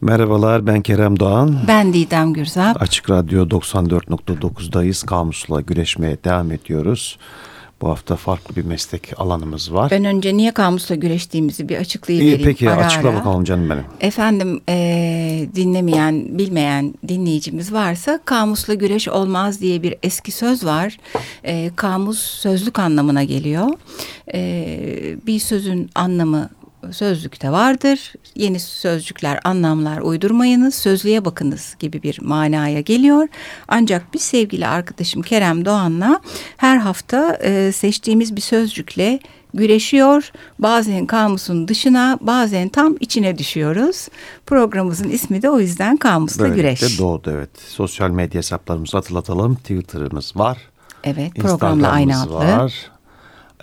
Merhabalar ben Kerem Doğan. Ben Didem Gürzap. Açık Radyo 94.9'dayız. Kamusla güreşmeye devam ediyoruz. Bu hafta farklı bir meslek alanımız var. Ben önce niye kamusla güreştiğimizi bir açıklayıvereyim. İyi peki ara açıkla ara. bakalım canım benim. Efendim e, dinlemeyen, bilmeyen dinleyicimiz varsa kamusla güreş olmaz diye bir eski söz var. E, kamus sözlük anlamına geliyor. E, bir sözün anlamı sözlükte vardır. Yeni sözcükler, anlamlar uydurmayınız, sözlüğe bakınız gibi bir manaya geliyor. Ancak biz sevgili arkadaşım Kerem Doğan'la her hafta e, seçtiğimiz bir sözcükle güreşiyor. Bazen kamusun dışına, bazen tam içine düşüyoruz. Programımızın ismi de o yüzden Kamusla Böylelikle Güreş. doğdu evet. Sosyal medya hesaplarımızı hatırlatalım. Twitter'ımız var. Evet, programla aynı adlı. var.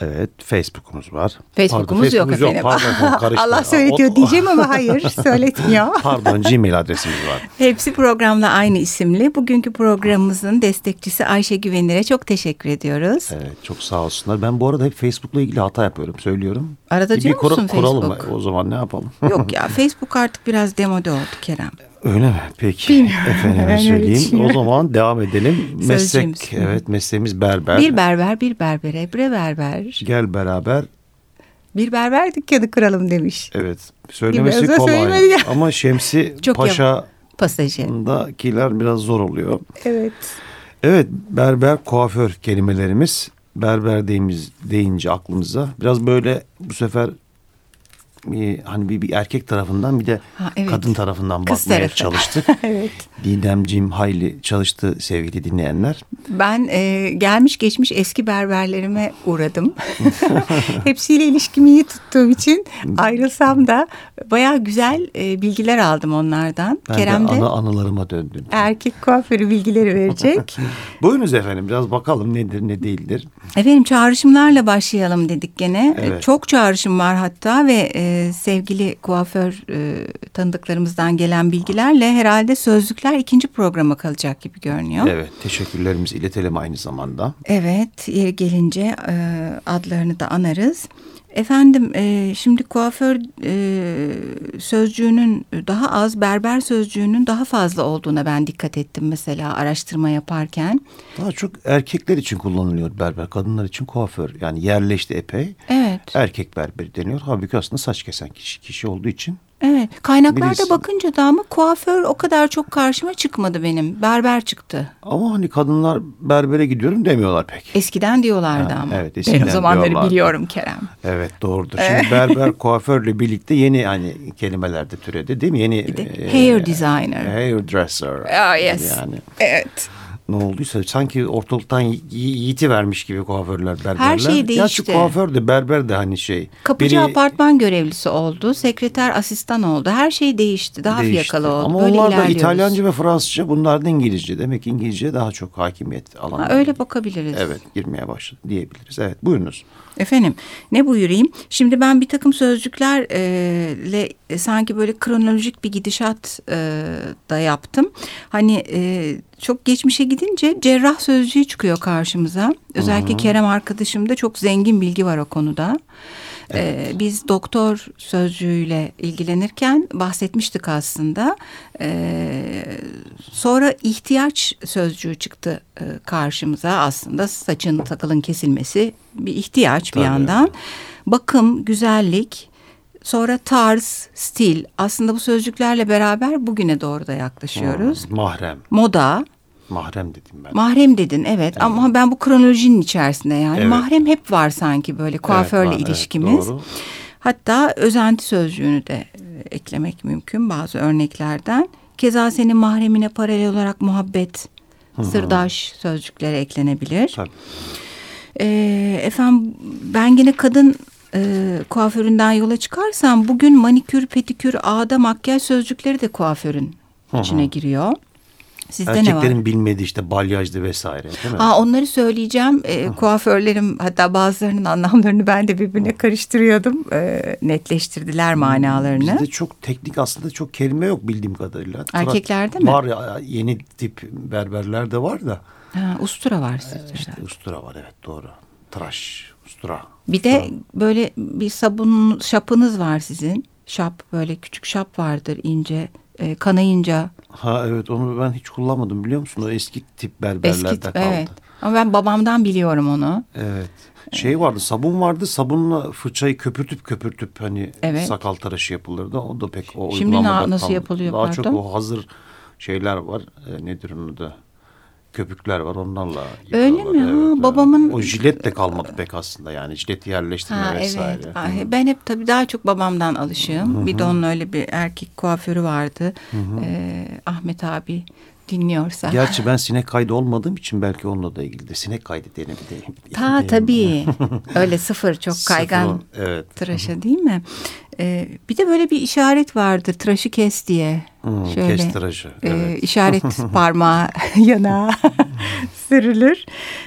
Evet, Facebook'umuz var. Facebook'umuz yok Facebook'umuz efendim. pardon, karıştı. Allah söyletiyor O- diyeceğim ama hayır söyletmiyor. Pardon, Gmail adresimiz var. Hepsi programla aynı isimli. Bugünkü programımızın destekçisi Ayşe Güvenir'e çok teşekkür ediyoruz. Evet, çok sağ olsunlar. Ben bu arada hep Facebook'la ilgili hata yapıyorum, söylüyorum. Arada Bir diyor kura- musun kuralım Facebook? o zaman ne yapalım? Yok ya Facebook artık biraz demode oldu Kerem. Öyle mi? Peki. Efendime Ben öyle söyleyeyim. O zaman devam edelim. Meslek, evet mesleğimiz berber. Bir berber bir berbere bre berber. Gel beraber. Bir berber dükkanı kuralım demiş. Evet. Söylemesi özel kolay. Ama Şemsi Çok Paşa'dakiler Pasajı. biraz zor oluyor. Evet. Evet, berber, kuaför kelimelerimiz. Berber deyimiz, deyince aklımıza biraz böyle bu sefer bir, hani bir, bir erkek tarafından bir de Ha, evet. kadın tarafından Kız bakmaya tarafı. çalıştık. evet. Didemciğim hayli çalıştı sevgili dinleyenler. Ben e, gelmiş geçmiş eski berberlerime uğradım. Hepsiyle ilişkimi iyi tuttuğum için ayrılsam da bayağı güzel e, bilgiler aldım onlardan. Ben Kerem de de ana anılarıma döndüm. erkek kuaförü bilgileri verecek. Buyurunuz efendim biraz bakalım nedir ne değildir. Efendim çağrışımlarla başlayalım dedik gene. E, Evet. Çok çağrışım var hatta ve e, sevgili kuaför e, tanıdıklarımızdan gelen bilgilerle herhalde sözlükler ikinci programa kalacak gibi görünüyor. Evet teşekkürlerimizi iletelim aynı zamanda. Evet, yeri gelince e, adlarını da anarız. Efendim, e, şimdi kuaför e, sözcüğünün daha az, berber sözcüğünün daha fazla olduğuna ben dikkat ettim mesela araştırma yaparken. Daha çok erkekler için kullanılıyor berber, kadınlar için kuaför. Yani yerleşti epey. Evet, Erkek berberi deniyor. Halbuki aslında saç kesen kişi, kişi olduğu için. Evet. Kaynaklarda Bilirsin. bakınca da ama kuaför o kadar çok karşıma çıkmadı benim. Berber çıktı. Ama hani kadınlar berbere gidiyorum demiyorlar pek. Eskiden diyorlardı Ha, ama. evet, ben eskiden o zamanları diyorlardı. biliyorum Kerem. Evet doğrudur. Şimdi berber kuaförle birlikte yeni hani kelimeler de türedi değil mi? Yeni Bir de e, hair designer. Hairdresser. Ah, yes. Yani Evet. Ne olduysa sanki ortalıktan yi- yiğiti vermiş gibi kuaförler berberler. Her şey Gerçi değişti. kuaför de berber de hani şey. Kapıcı biri apartman görevlisi oldu, sekreter asistan oldu. Her şey değişti, daha değişti. fiyakalı oldu. Ama Böyle onlar da. İtalyanca ve Fransızca bunlar da İngilizce. Demek ki İngilizce daha çok hakimiyet alanı. Ha, öyle bakabiliriz. Evet girmeye başladı diyebiliriz. Evet buyurunuz. Efendim ne buyurayım? Şimdi ben bir takım sözcüklerle e, sanki böyle kronolojik bir gidişat e, da yaptım. Hani e, çok geçmişe gidince cerrah sözcüğü çıkıyor karşımıza. Özellikle Kerem arkadaşımda çok zengin bilgi var o konuda. Ee, biz doktor sözcüğüyle ilgilenirken bahsetmiştik aslında. Ee, sonra ihtiyaç sözcüğü çıktı e, karşımıza. Aslında saçın sakalın kesilmesi bir ihtiyaç bir Tabii. yandan. Bakım, güzellik, sonra tarz, stil. Aslında bu sözcüklerle beraber bugüne doğru da yaklaşıyoruz. Mahrem. Moda, Mahrem dedim ben. Mahrem dedin evet, ama ben bu kronolojinin içerisinde yani Evet. mahrem hep var sanki böyle kuaförle Evet, var, evet, ilişkimiz. doğru. Hatta özenti sözcüğünü de e, eklemek mümkün bazı örneklerden. Keza senin mahremine paralel olarak muhabbet, sırdaş sözcükleri eklenebilir. Tabii. Ee, efendim ben yine kadın e, kuaföründen yola çıkarsam bugün manikür, petikür, ağda, makyaj sözcükleri de kuaförün içine giriyor. Sizde ne var? Erkeklerin bilmediği işte balyajdı vesaire değil mi? Aa, onları söyleyeceğim. Ee, kuaförlerim hatta bazılarının anlamlarını ben de birbirine karıştırıyordum. Ee, netleştirdiler manalarını. Bizde çok teknik aslında çok kelime yok bildiğim kadarıyla. Tra- Erkeklerde mi? Var ya yeni tip berberler de var da. Ha, ustura var sizde. İşte ustura var evet doğru. Tıraş, ustura. Bir de böyle bir sabun şapınız var sizin. Şap böyle küçük şap vardır ince. E, kanayınca. Ha evet onu ben hiç kullanmadım biliyor musun? O eski tip berberlerden Eski, kaldı. evet. Ama ben babamdan biliyorum onu. Evet. Şey vardı sabun vardı sabunla fırçayı köpürtüp köpürtüp hani Evet. sakal tıraşı yapılırdı. O da pek o Şimdi uygulamada na- nasıl kalmadı. yapılıyor, Daha çok pardon? o hazır şeyler var. E, nedir onu da? Köpükler var onlarla Öyle mi? Ha, Evet, babamın- O jilet de kalmadı pek aslında yani jileti yerleştirme Ha vesaire. evet. Ay, Ben hep tabii daha çok babamdan alışığım. Bir de onun öyle bir erkek kuaförü vardı. Ee, Ahmet abi dinliyorsa. Gerçi ben sinek kaydı olmadığım için belki onunla da ilgili de sinek kaydı denebileyim. Ta tabii. Öyle sıfır çok Sıfır kaygan o, evet. tıraşa değil mi? Ee, bir de böyle bir işaret vardır. Tıraşı kes diye. Hmm, Şöyle kes tıraşı, e, evet. işaret parmağı yana sürülür.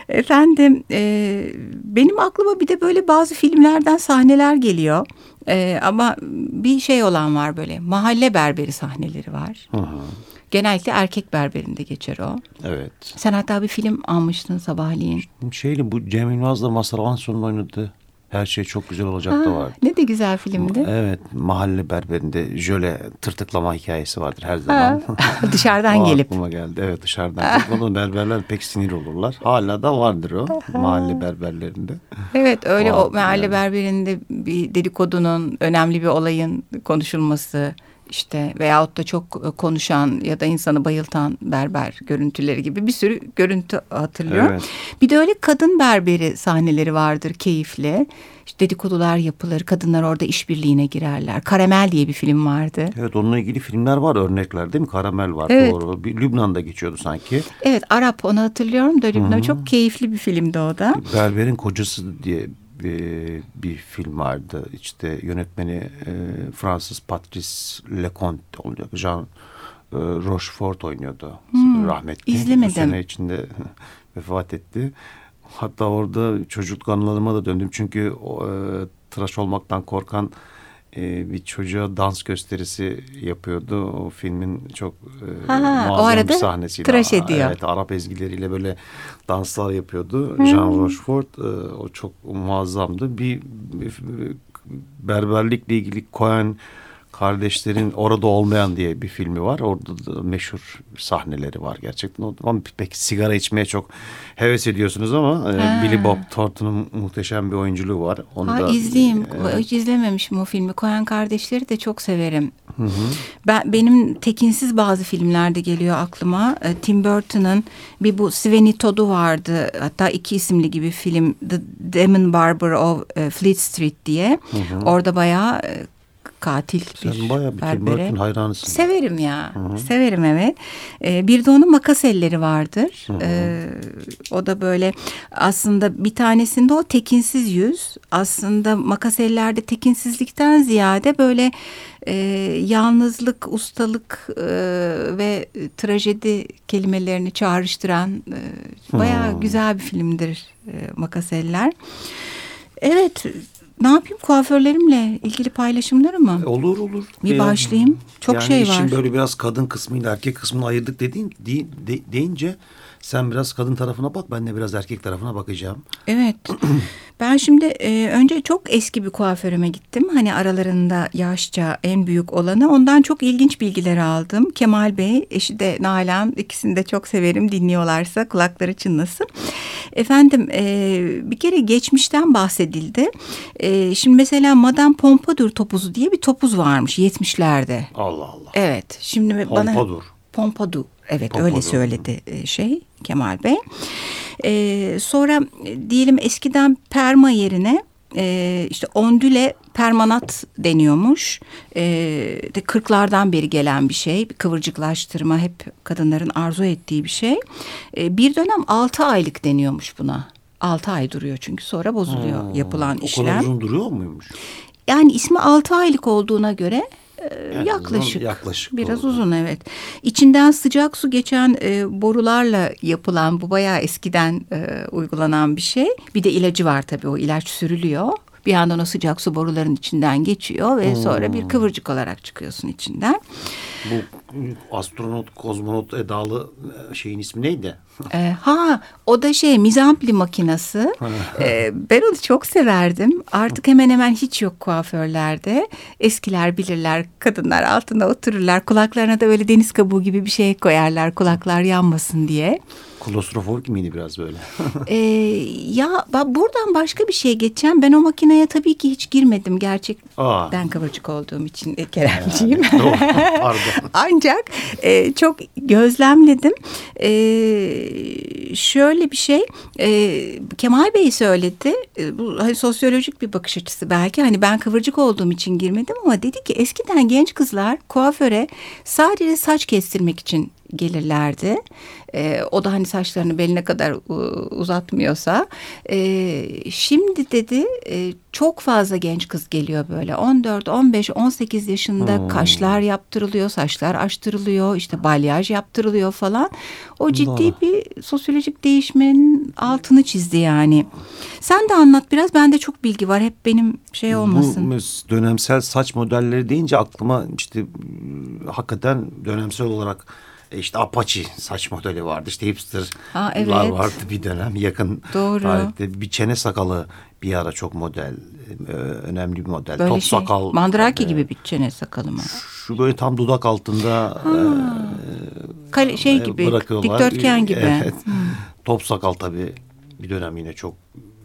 Efendim e, benim aklıma bir de böyle bazı filmlerden sahneler geliyor. E, ama bir şey olan var böyle mahalle berberi sahneleri var. Hı hı, Genellikle erkek berberinde geçer o. evet. Sen hatta bir film almıştın sabahleyin. Şeyle bu Cem Yılmaz'la Mazhar Alanso'nun oynadığı Her Şey Çok Güzel Olacak da Ha, var. ne de güzel filmdi. Evet mahalle berberinde jöle tırtıklama hikayesi vardır her zaman. Ha, dışarıdan gelip. aklıma geldi. Evet dışarıdan gelip. Onun berberler pek sinir olurlar. Hala da vardır o mahalle berberlerinde. Evet öyle O o, mahalle geldi. berberinde bir dedikodunun önemli bir olayın konuşulması işte veyahut da çok konuşan ya da insanı bayıltan berber görüntüleri gibi bir sürü görüntü hatırlıyorum. Evet. Bir de öyle kadın berberi sahneleri vardır keyifli. İşte dedikodular yapılır, kadınlar orada işbirliğine girerler. Karamel diye bir film vardı. Evet onunla ilgili filmler var örnekler değil mi? Karamel var Evet. doğru. Bir Lübnan'da geçiyordu sanki. Evet Arap onu hatırlıyorum da Lübnan çok keyifli bir filmdi o da. Berberin Kocası diye bir, bir film vardı. İşte yönetmeni e, Fransız Patrice Leconte olacak. Jean e, Rochefort oynuyordu. Rahmetli. izlemedim. Bu sene içinde vefat etti. Hatta orada çocukluk anılarıma da döndüm. Çünkü e, tıraş olmaktan korkan e, bir çocuğa dans gösterisi yapıyordu. O filmin çok e, Ha, o muazzam arada bir sahnesiydi. tıraş ediyor. Evet Arap ezgileriyle böyle danslar yapıyordu. Jean Rochefort e, o çok muazzamdı. Bir, bir berberlikle ilgili Cohen kardeşlerin orada olmayan diye bir filmi var. Orada da meşhur sahneleri var gerçekten. O- Ama pek sigara içmeye çok heves ediyorsunuz ama e. Billy Bob Thornton'un muhteşem bir oyunculuğu var. Onu Ha, da izleyeyim. e, Hiç izlememişim o filmi. Koyan kardeşleri de çok severim. Ben benim tekinsiz bazı filmlerde geliyor aklıma. E, Tim Burton'ın bir bu Sweeney Todd'u vardı. Hatta iki isimli gibi film The Demon Barber of e, Fleet Street diye. Orada bayağı e, katil Sen bir bayağı bir Tim berbere. Burton hayranısın. Severim ya. Severim evet. Ee, bir de onun makas elleri vardır. Ee, o da böyle aslında bir tanesinde o tekinsiz yüz. Aslında makas ellerde tekinsizlikten ziyade böyle e, yalnızlık, ustalık e, ve trajedi kelimelerini çağrıştıran e, bayağı güzel bir filmdir e, makas eller. Evet. Ne yapayım kuaförlerimle ilgili paylaşımları mı? Olur olur. Bir başlayayım. Çok yani şey işin var. böyle biraz kadın kısmıyla erkek kısmını ayırdık dediğin de- de- deyince sen biraz kadın tarafına bak ben de biraz erkek tarafına bakacağım. Evet. Ben şimdi e, önce çok eski bir kuaförüme gittim. Hani aralarında yaşça en büyük olanı. Ondan çok ilginç bilgiler aldım. Kemal Bey, eşi de Nalan. ikisini de çok severim. Dinliyorlarsa kulakları çınlasın. Efendim e, bir kere geçmişten bahsedildi. E, şimdi mesela Madame Pompadour topuzu diye bir topuz varmış 70'lerde. Allah Allah. Evet. Şimdi bana Pompadour. Pompadour. Evet Pompadour. öyle söyledi e, şey Kemal Bey. E, sonra diyelim eskiden perma yerine e, işte ondüle permanat deniyormuş. E, de kırklardan beri gelen bir şey. Kıvırcıklaştırma hep kadınların arzu ettiği bir şey. E, bir dönem altı aylık deniyormuş buna. Altı ay duruyor çünkü sonra bozuluyor Hmm, yapılan o işlem. kadar uzun duruyor muymuş? Yani ismi 6 aylık olduğuna göre Yani yaklaşık. uzun, yaklaşık Biraz oldu. uzun evet. İçinden sıcak su geçen e, borularla yapılan bu bayağı eskiden e, uygulanan bir şey. Bir de ilacı var tabii o ilaç sürülüyor. Bir yandan o sıcak su boruların içinden geçiyor ve sonra Hmm. bir kıvırcık olarak çıkıyorsun içinden. Bu astronot, kozmonot edalı e, şeyin ismi neydi? Ee, ha o da şey mizampli makinası. ee, ben onu çok severdim. Artık hemen hemen hiç yok kuaförlerde. Eskiler bilirler kadınlar altında otururlar. Kulaklarına da böyle deniz kabuğu gibi bir şey koyarlar kulaklar yanmasın diye. Klostrofobik miydi biraz böyle? ee, ya ben buradan başka bir şey geçeceğim. Ben o makineye tabii ki hiç girmedim gerçekten kıvırcık olduğum için de Keremciğim. Doğru, pardon. Ancak e, çok gözlemledim. E, şöyle bir şey e, Kemal Bey söyledi. E, bu hani sosyolojik bir bakış açısı belki. Hani ben kıvırcık olduğum için girmedim ama dedi ki eskiden genç kızlar kuaföre sadece saç kestirmek için gelirlerdi. E, o da hani saçlarını beline kadar uzatmıyorsa. E, şimdi dedi e, çok fazla genç kız geliyor böyle 14, 15, 18 yaşında hmm. kaşlar yaptırılıyor, saçlar açtırılıyor, işte balyaj yaptırılıyor falan. O ciddi Doğru. bir sosyolojik değişmenin altını çizdi yani. Sen de anlat biraz. Bende çok bilgi var. Hep benim şey olmasın. Bu dönemsel saç modelleri deyince aklıma işte hakikaten dönemsel olarak işte Apache saç modeli vardı. İşte hipsterlar ha, evet. vardı bir dönem yakın Doğru. tarihte. Bir çene sakalı bir ara çok model. E, önemli bir model. Böyle Top şey, sakal. Mandrake gibi bir çene sakalı mı? Şu böyle tam dudak altında e, Kale, şey gibi dikdörtgen gibi. Evet. Hmm. Top sakal tabii bir dönem yine çok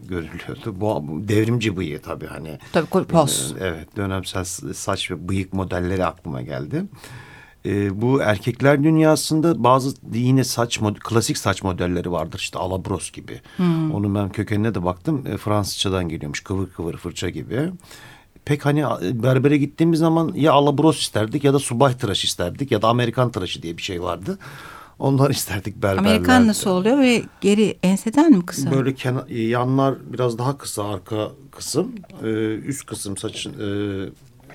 görülüyordu. Bu devrimci bıyığı tabii hani. Tabii pos. Evet dönemsel saç ve bıyık modelleri aklıma geldi e, bu erkekler dünyasında bazı yine saç klasik saç modelleri vardır işte alabros gibi. Hmm. Onun ben kökenine de baktım e, Fransızcadan geliyormuş kıvır kıvır fırça gibi. Pek hani berbere gittiğimiz zaman ya alabros isterdik ya da subay tıraş isterdik ya da Amerikan tıraşı diye bir şey vardı. Onları isterdik berberlerde. Amerikan nasıl oluyor ve geri enseden mi kısa? Böyle kenar, yanlar biraz daha kısa arka kısım. Ee, üst kısım saçın e,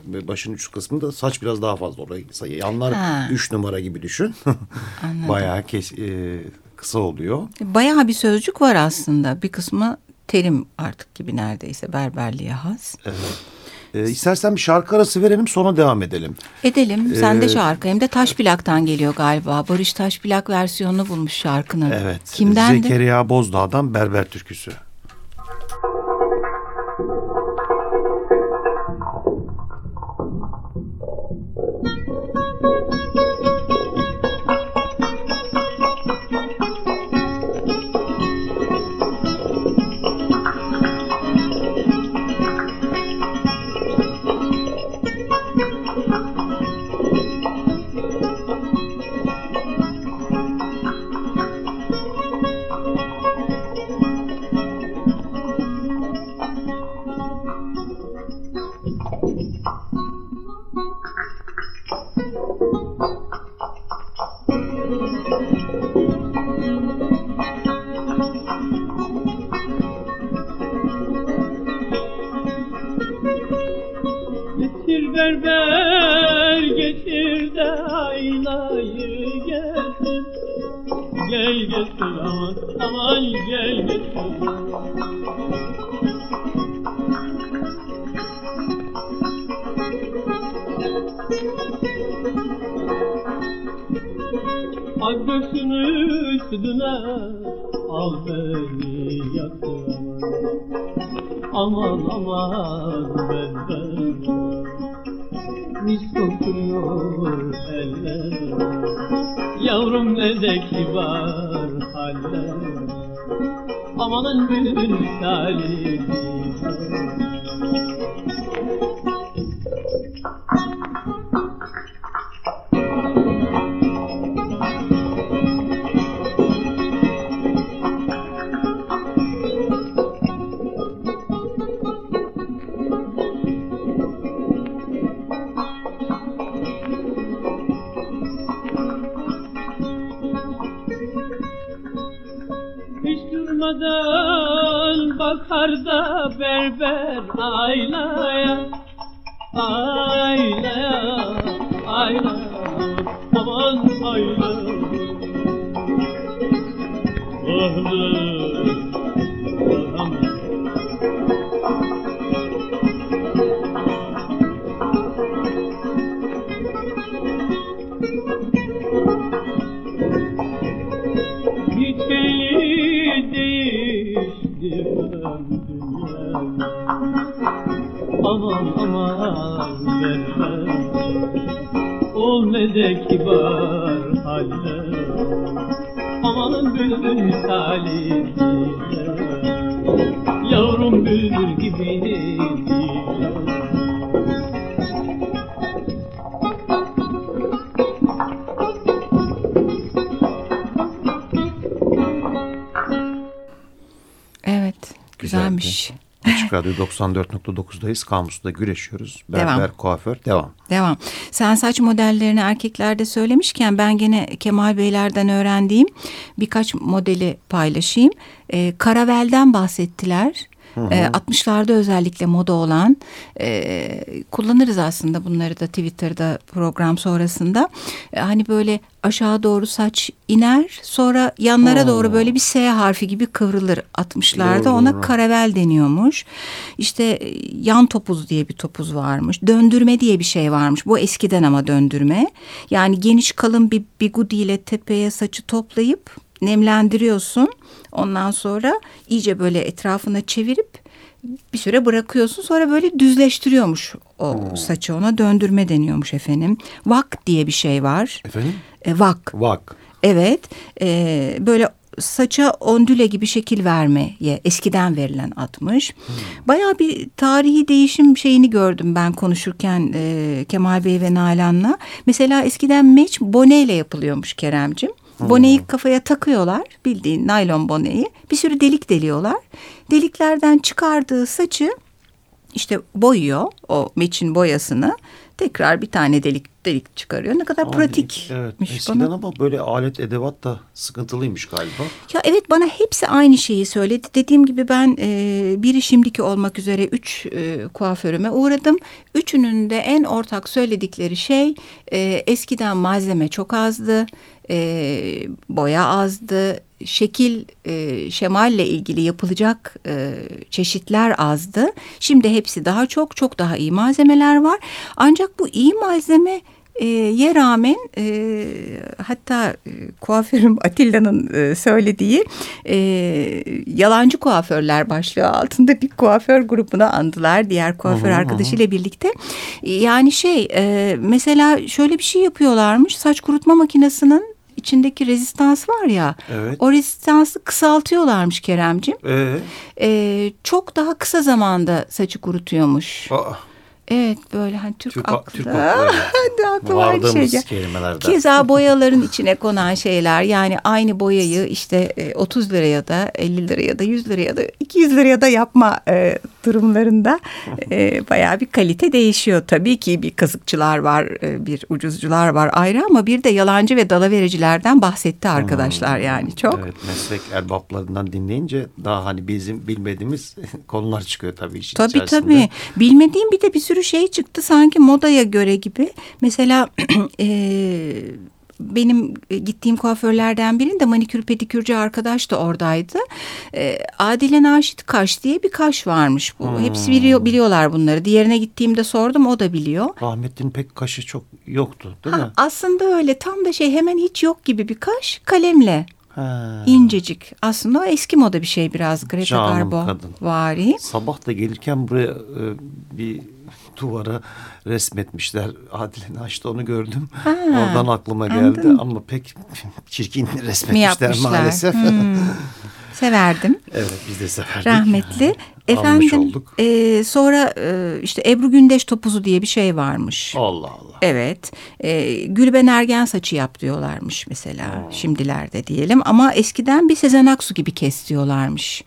başın üst kısmında saç biraz daha fazla orayı yanlar ha. üç numara gibi düşün. Bayağı kes, e, kısa oluyor. Bayağı bir sözcük var aslında. Bir kısmı terim artık gibi neredeyse berberliğe has. Evet. Ee, istersen bir şarkı arası verelim sonra devam edelim. Edelim. Sen ee, de şarkı hem de Taş Plak'tan geliyor galiba. Barış Taş Plak versiyonunu bulmuş şarkının. Evet. Kimden Zekeriya Bozdağ'dan Berber Türküsü. Aman aman benden Mis kokuyor eller Yavrum ne de kibar haller. Amanın gül talih berber aynaya Aynaya, aynaya Aman aynaya Vahlı, Ol ne de kibar haller Aman bülbül misali Yavrum bülbül gibi Evet. Güzelmiş. Açık Radyo 94.9'dayız. Kamus'ta güreşiyoruz. Berber, Devam. kuaför, devam. Devam. Sen saç modellerini erkeklerde söylemişken ben gene Kemal Beylerden öğrendiğim birkaç modeli paylaşayım. Ee, Karavel'den bahsettiler. Ee, 60'larda özellikle moda olan e, kullanırız aslında bunları da Twitter'da program sonrasında. E, hani böyle aşağı doğru saç iner sonra yanlara doğru böyle bir S harfi gibi kıvrılır 60'larda Doğru, ona doğru. karavel deniyormuş. İşte yan topuz diye bir topuz varmış. Döndürme diye bir şey varmış. Bu eskiden ama döndürme. Yani geniş kalın bir bigudi ile tepeye saçı toplayıp nemlendiriyorsun. Ondan sonra iyice böyle etrafına çevirip bir süre bırakıyorsun. Sonra böyle düzleştiriyormuş o saçı. Ona döndürme deniyormuş efendim. Vak diye bir şey var. Efendim? E, vak. Vak. Evet, e, böyle saça ondüle gibi şekil vermeye eskiden verilen atmış. Bayağı bir tarihi değişim şeyini gördüm ben konuşurken e, Kemal Bey ve Nalan'la. Mesela eskiden meç boneyle yapılıyormuş Keremcim. Boneyi kafaya takıyorlar bildiğin naylon boneyi. Bir sürü delik deliyorlar. Deliklerden çıkardığı saçı işte boyuyor o meçin boyasını. Tekrar bir tane delik delik çıkarıyor. Ne kadar Abi, pratikmiş Evet. bana. Eskiden ama böyle alet edevat da sıkıntılıymış galiba. Ya evet bana hepsi aynı şeyi söyledi. Dediğim gibi ben e, biri şimdiki olmak üzere üç e, kuaförüme uğradım. Üçünün de en ortak söyledikleri şey e, eskiden malzeme çok azdı. E, boya azdı. Şekil, e, şemalle ilgili yapılacak e, çeşitler azdı. Şimdi hepsi daha çok, çok daha iyi malzemeler var. Ancak bu iyi malzeme e, ye rağmen e, hatta e, kuaförüm Atilla'nın e, söylediği e, yalancı kuaförler başlığı altında bir kuaför grubuna andılar diğer kuaför arkadaşıyla birlikte. Yani şey e, mesela şöyle bir şey yapıyorlarmış saç kurutma makinesinin içindeki rezistans var ya Evet. o rezistansı kısaltıyorlarmış Keremcim. Ee, E, çok daha kısa zamanda saçı kurutuyormuş. aa, Evet böyle hani Türk, Türk, aklı. Türk aklı. Şey Vardığımız kelimelerden. Keza boyaların içine konan şeyler yani aynı boyayı işte e, 30 liraya da 50 liraya da 100 liraya da 200 liraya da yapma e, durumlarında e, bayağı bir kalite değişiyor. Tabii ki bir kazıkçılar var e, bir ucuzcular var ayrı ama bir de yalancı ve dalavericilerden bahsetti arkadaşlar yani çok. Evet, meslek erbaplarından dinleyince daha hani bizim bilmediğimiz konular çıkıyor tabii işin Tabii içerisinde. tabii. Bilmediğim bir de bir sürü şey çıktı sanki modaya göre gibi. Mesela eee, benim gittiğim kuaförlerden birinde manikür pedikürcü arkadaş da oradaydı. Eee, Adile Naşit Kaş diye bir kaş varmış. Bu. Hmm. Hepsi biliyor, biliyorlar bunları. Diğerine gittiğimde sordum o da biliyor. Rahmetli'nin pek kaşı çok yoktu değil mi? Ha, aslında öyle tam da şey hemen hiç yok gibi bir kaş kalemle Ha. incecik. Aslında o eski moda bir şey biraz Greta Canım Garbo kadın. vari. Sabah da gelirken buraya e, bir duvara resmetmişler. Adile Naş'ta onu gördüm. Ha, Oradan aklıma geldi anladım. ama pek çirkin mi resmetmişler maalesef. Hmm. Severdim. evet biz de severdik. Rahmetli. Almış Efendim e, sonra e, işte Ebru Gündeş topuzu diye bir şey varmış. Allah Allah. Evet. E, Gülben Ergen saçı yap diyorlarmış mesela şimdilerde diyelim. Ama eskiden bir Sezen Aksu gibi kes diyorlarmış.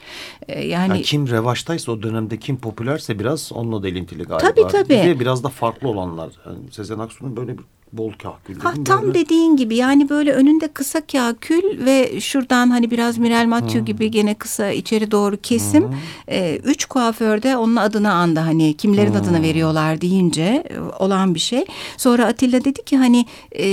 E, yani Yani kim revaçtaysa o dönemde kim popülerse biraz onunla da ilintili galiba. Tabii, tabii. Bir de biraz da farklı olanlar. Yani Sezen Aksu'nun böyle bir bol kahkül Ha, dedim tam böyle. dediğin gibi yani böyle önünde kısa kül ve şuradan hani biraz Mirel Mathieu gibi gene kısa içeri doğru kesim. Ee, üç kuaförde onun adını andı hani kimlerin adını veriyorlar deyince e, olan bir şey. Sonra Atilla dedi ki hani e,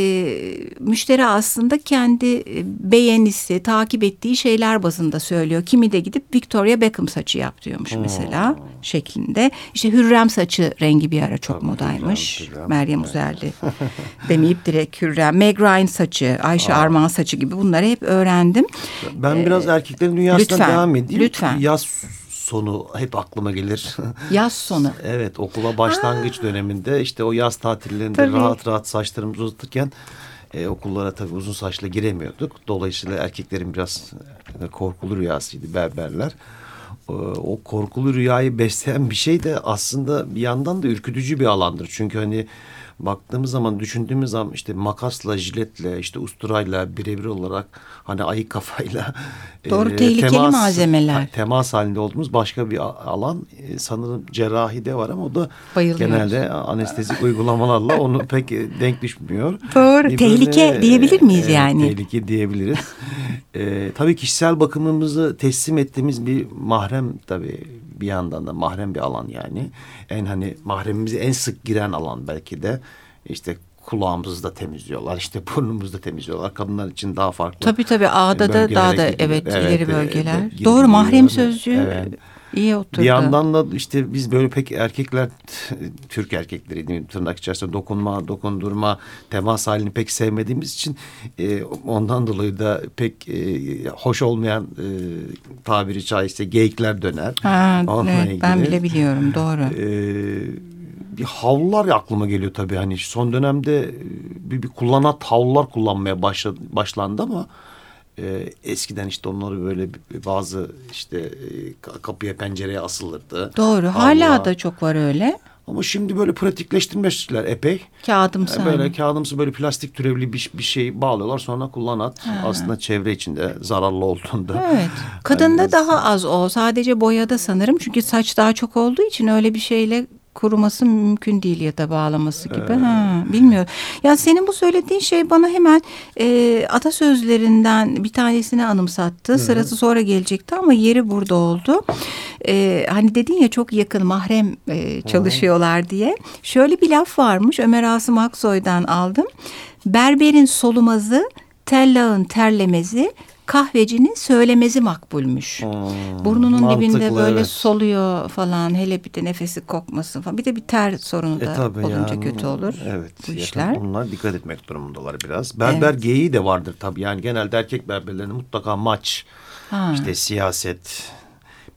müşteri aslında kendi e, beğenisi takip ettiği şeyler bazında söylüyor. Kimi de gidip Victoria Beckham saçı yap diyormuş mesela şeklinde. İşte Hürrem saçı rengi bir ara çok Tabii, modaymış. Hürrem, Hürrem. Meryem Uzerli demeyip direkt Hürrem. Meg Ryan saçı, Ayşe Arman saçı gibi bunları hep öğrendim. Ben biraz erkeklerin dünyasına Ee, lütfen, devam edeyim. lütfen. Yaz sonu hep aklıma gelir. Yaz sonu. evet okula başlangıç döneminde işte o yaz tatillerinde Tabii. rahat rahat saçlarımızı uzatırken e, okullara tabii uzun saçla giremiyorduk. Dolayısıyla erkeklerin biraz e, korkulu rüyasıydı berberler. E, o korkulu rüyayı besleyen bir şey de aslında bir yandan da ürkütücü bir alandır. Çünkü hani baktığımız zaman düşündüğümüz zaman işte makasla, jiletle, işte usturayla birebir olarak hani ayı kafayla Doğru, tehlikeli malzemeler. ha, temas halinde olduğumuz başka bir alan e, sanırım cerrahide var ama o da genelde anestezik uygulamalarla onu pek e, denk düşmüyor. Doğru, Bir tehlike diyebilir miyiz yani? Tehlike diyebiliriz. e, tabii kişisel bakımımızı teslim ettiğimiz bir mahrem tabii bir yandan da mahrem bir alan yani. En hani mahremimize en sık giren alan belki de işte kulağımızı da temizliyorlar. işte burnumuzu da temizliyorlar. Kadınlar için daha farklı. Tabii tabii ağda da bölgelere daha da evet, Evet, ileri e, bölgeler. e, Doğru mahrem sözcüğü Evet. İyi oturdu. Bir yandan da işte biz böyle pek erkekler Türk erkekleri diyeyim tırnak içerisinde dokunma, dokundurma, temas halini pek sevmediğimiz için e, ondan dolayı da pek e, hoş olmayan e, tabiri caizse geyikler döner. Ha, Onunla evet, ben bile biliyorum doğru. Ee, bir havlular aklıma geliyor tabii hani son dönemde e, bir, bir kullanat havlular kullanmaya başladı, başlandı ama e, eskiden işte onları böyle bazı işte e, ka- kapıya pencereye asılırdı. Doğru Havlular. hala da çok var öyle. Ama şimdi böyle pratikleştirmişler epey. Kağıdımsı. E, Böyle hani. kağıdımsı böyle plastik türevli bir, bir şey bağlıyorlar sonra kullanat. Aslında çevre içinde zararlı olduğunda. Evet. Kadında biraz- daha az o. Sadece boyada sanırım. Çünkü saç daha çok olduğu için öyle bir şeyle kuruması mümkün değil ya da bağlaması gibi. Ha, bilmiyorum. Ya senin bu söylediğin şey bana hemen e, atasözlerinden bir tanesini anımsattı. Sırası sonra gelecekti ama yeri burada oldu. E, hani dedin ya çok yakın mahrem e, çalışıyorlar diye. Şöyle bir laf varmış. Ömer Asım Aksoy'dan aldım. Berberin solumazı, tellağın terlemezi, kahvecinin söylemezi makbulmüş. Hmm, Burnunun dibinde mantıklı, böyle evet. soluyor falan hele bir de nefesi kokmasın falan. Bir de bir ter sorunu E da olunca yani, kötü olur Evet. bu işler. Bunlar dikkat etmek durumundalar biraz. Berber geyiği de vardır tabii. Yani genelde erkek berberlerinde mutlaka maç, Ha. işte siyaset.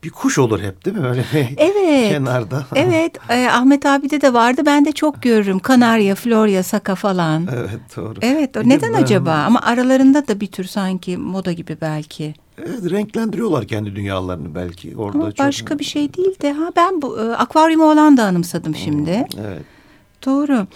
Bir kuş olur hep değil mi? Öyle bir Evet. kenarda. Evet e, Ahmet abide de vardı ben de çok görürüm. Kanarya, Florya, Saka falan. Evet doğru. Evet de neden ben- acaba ama aralarında da bir tür sanki moda gibi belki. Evet, renklendiriyorlar kendi dünyalarını belki. Orada Ama çok... başka bir şey değil de ha ben bu e, akvaryumu olan da anımsadım şimdi. Evet. Doğru.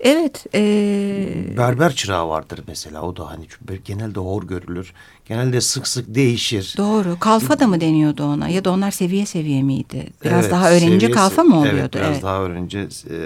Evet. e, Berber çırağı vardır mesela. O da hani genelde hor görülür. Genelde sık sık değişir. Doğru. Kalfa da mı deniyordu ona? Ya da onlar seviye seviye miydi? Biraz Evet, daha öğrenince seviyesi- kalfa mı oluyordu? Evet biraz daha öğrenince e,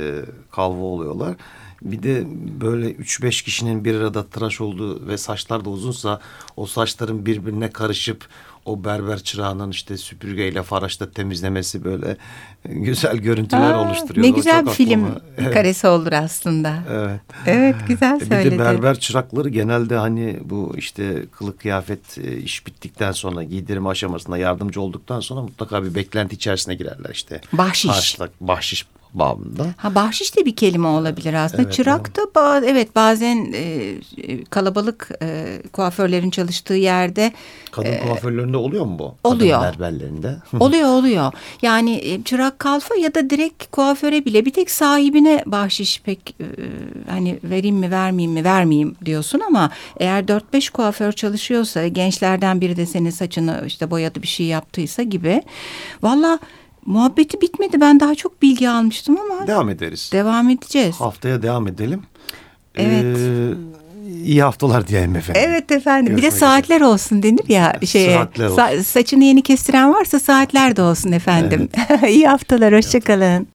kalva oluyorlar. Bir de böyle 3-5 kişinin bir arada tıraş olduğu ve saçlar da uzunsa o saçların birbirine karışıp o berber çırağının işte süpürgeyle faraşla temizlemesi böyle güzel görüntüler Aa, oluşturuyor. Ne güzel bir film Evet. karesi olur aslında. Evet. Evet güzel E Bir söyledin. de berber çırakları genelde hani bu işte kılık kıyafet e, iş bittikten sonra giydirme aşamasında yardımcı olduktan sonra mutlaka bir beklenti içerisine girerler işte. Bahşiş. Harçlık, bahşiş babında. Ha bahşiş de bir kelime olabilir aslında. Evet, Çırak da ba- evet bazen e, e, kalabalık e, kuaförlerin çalıştığı yerde Kadın kuaförlerinde oluyor mu bu? Oluyor. Kadın berberlerinde. oluyor oluyor. Yani e, çırak kalfa ya da direkt kuaföre bile bir tek sahibine bahşiş pek e, hani vereyim mi vermeyeyim mi vermeyeyim diyorsun ama eğer 4-5 kuaför çalışıyorsa gençlerden biri de senin saçını işte boyadı bir şey yaptıysa gibi. Valla muhabbeti bitmedi ben daha çok bilgi almıştım ama devam ederiz. devam edeceğiz. Haftaya devam edelim. Evet. Ee, iyi haftalar diyelim efendim. Evet efendim. bir de Görüşmek üzere. saatler olsun denir ya şeye. Saatler olsun. Sa- saçını yeni kestiren varsa saatler de olsun efendim. İyi haftalar. Hoşçakalın.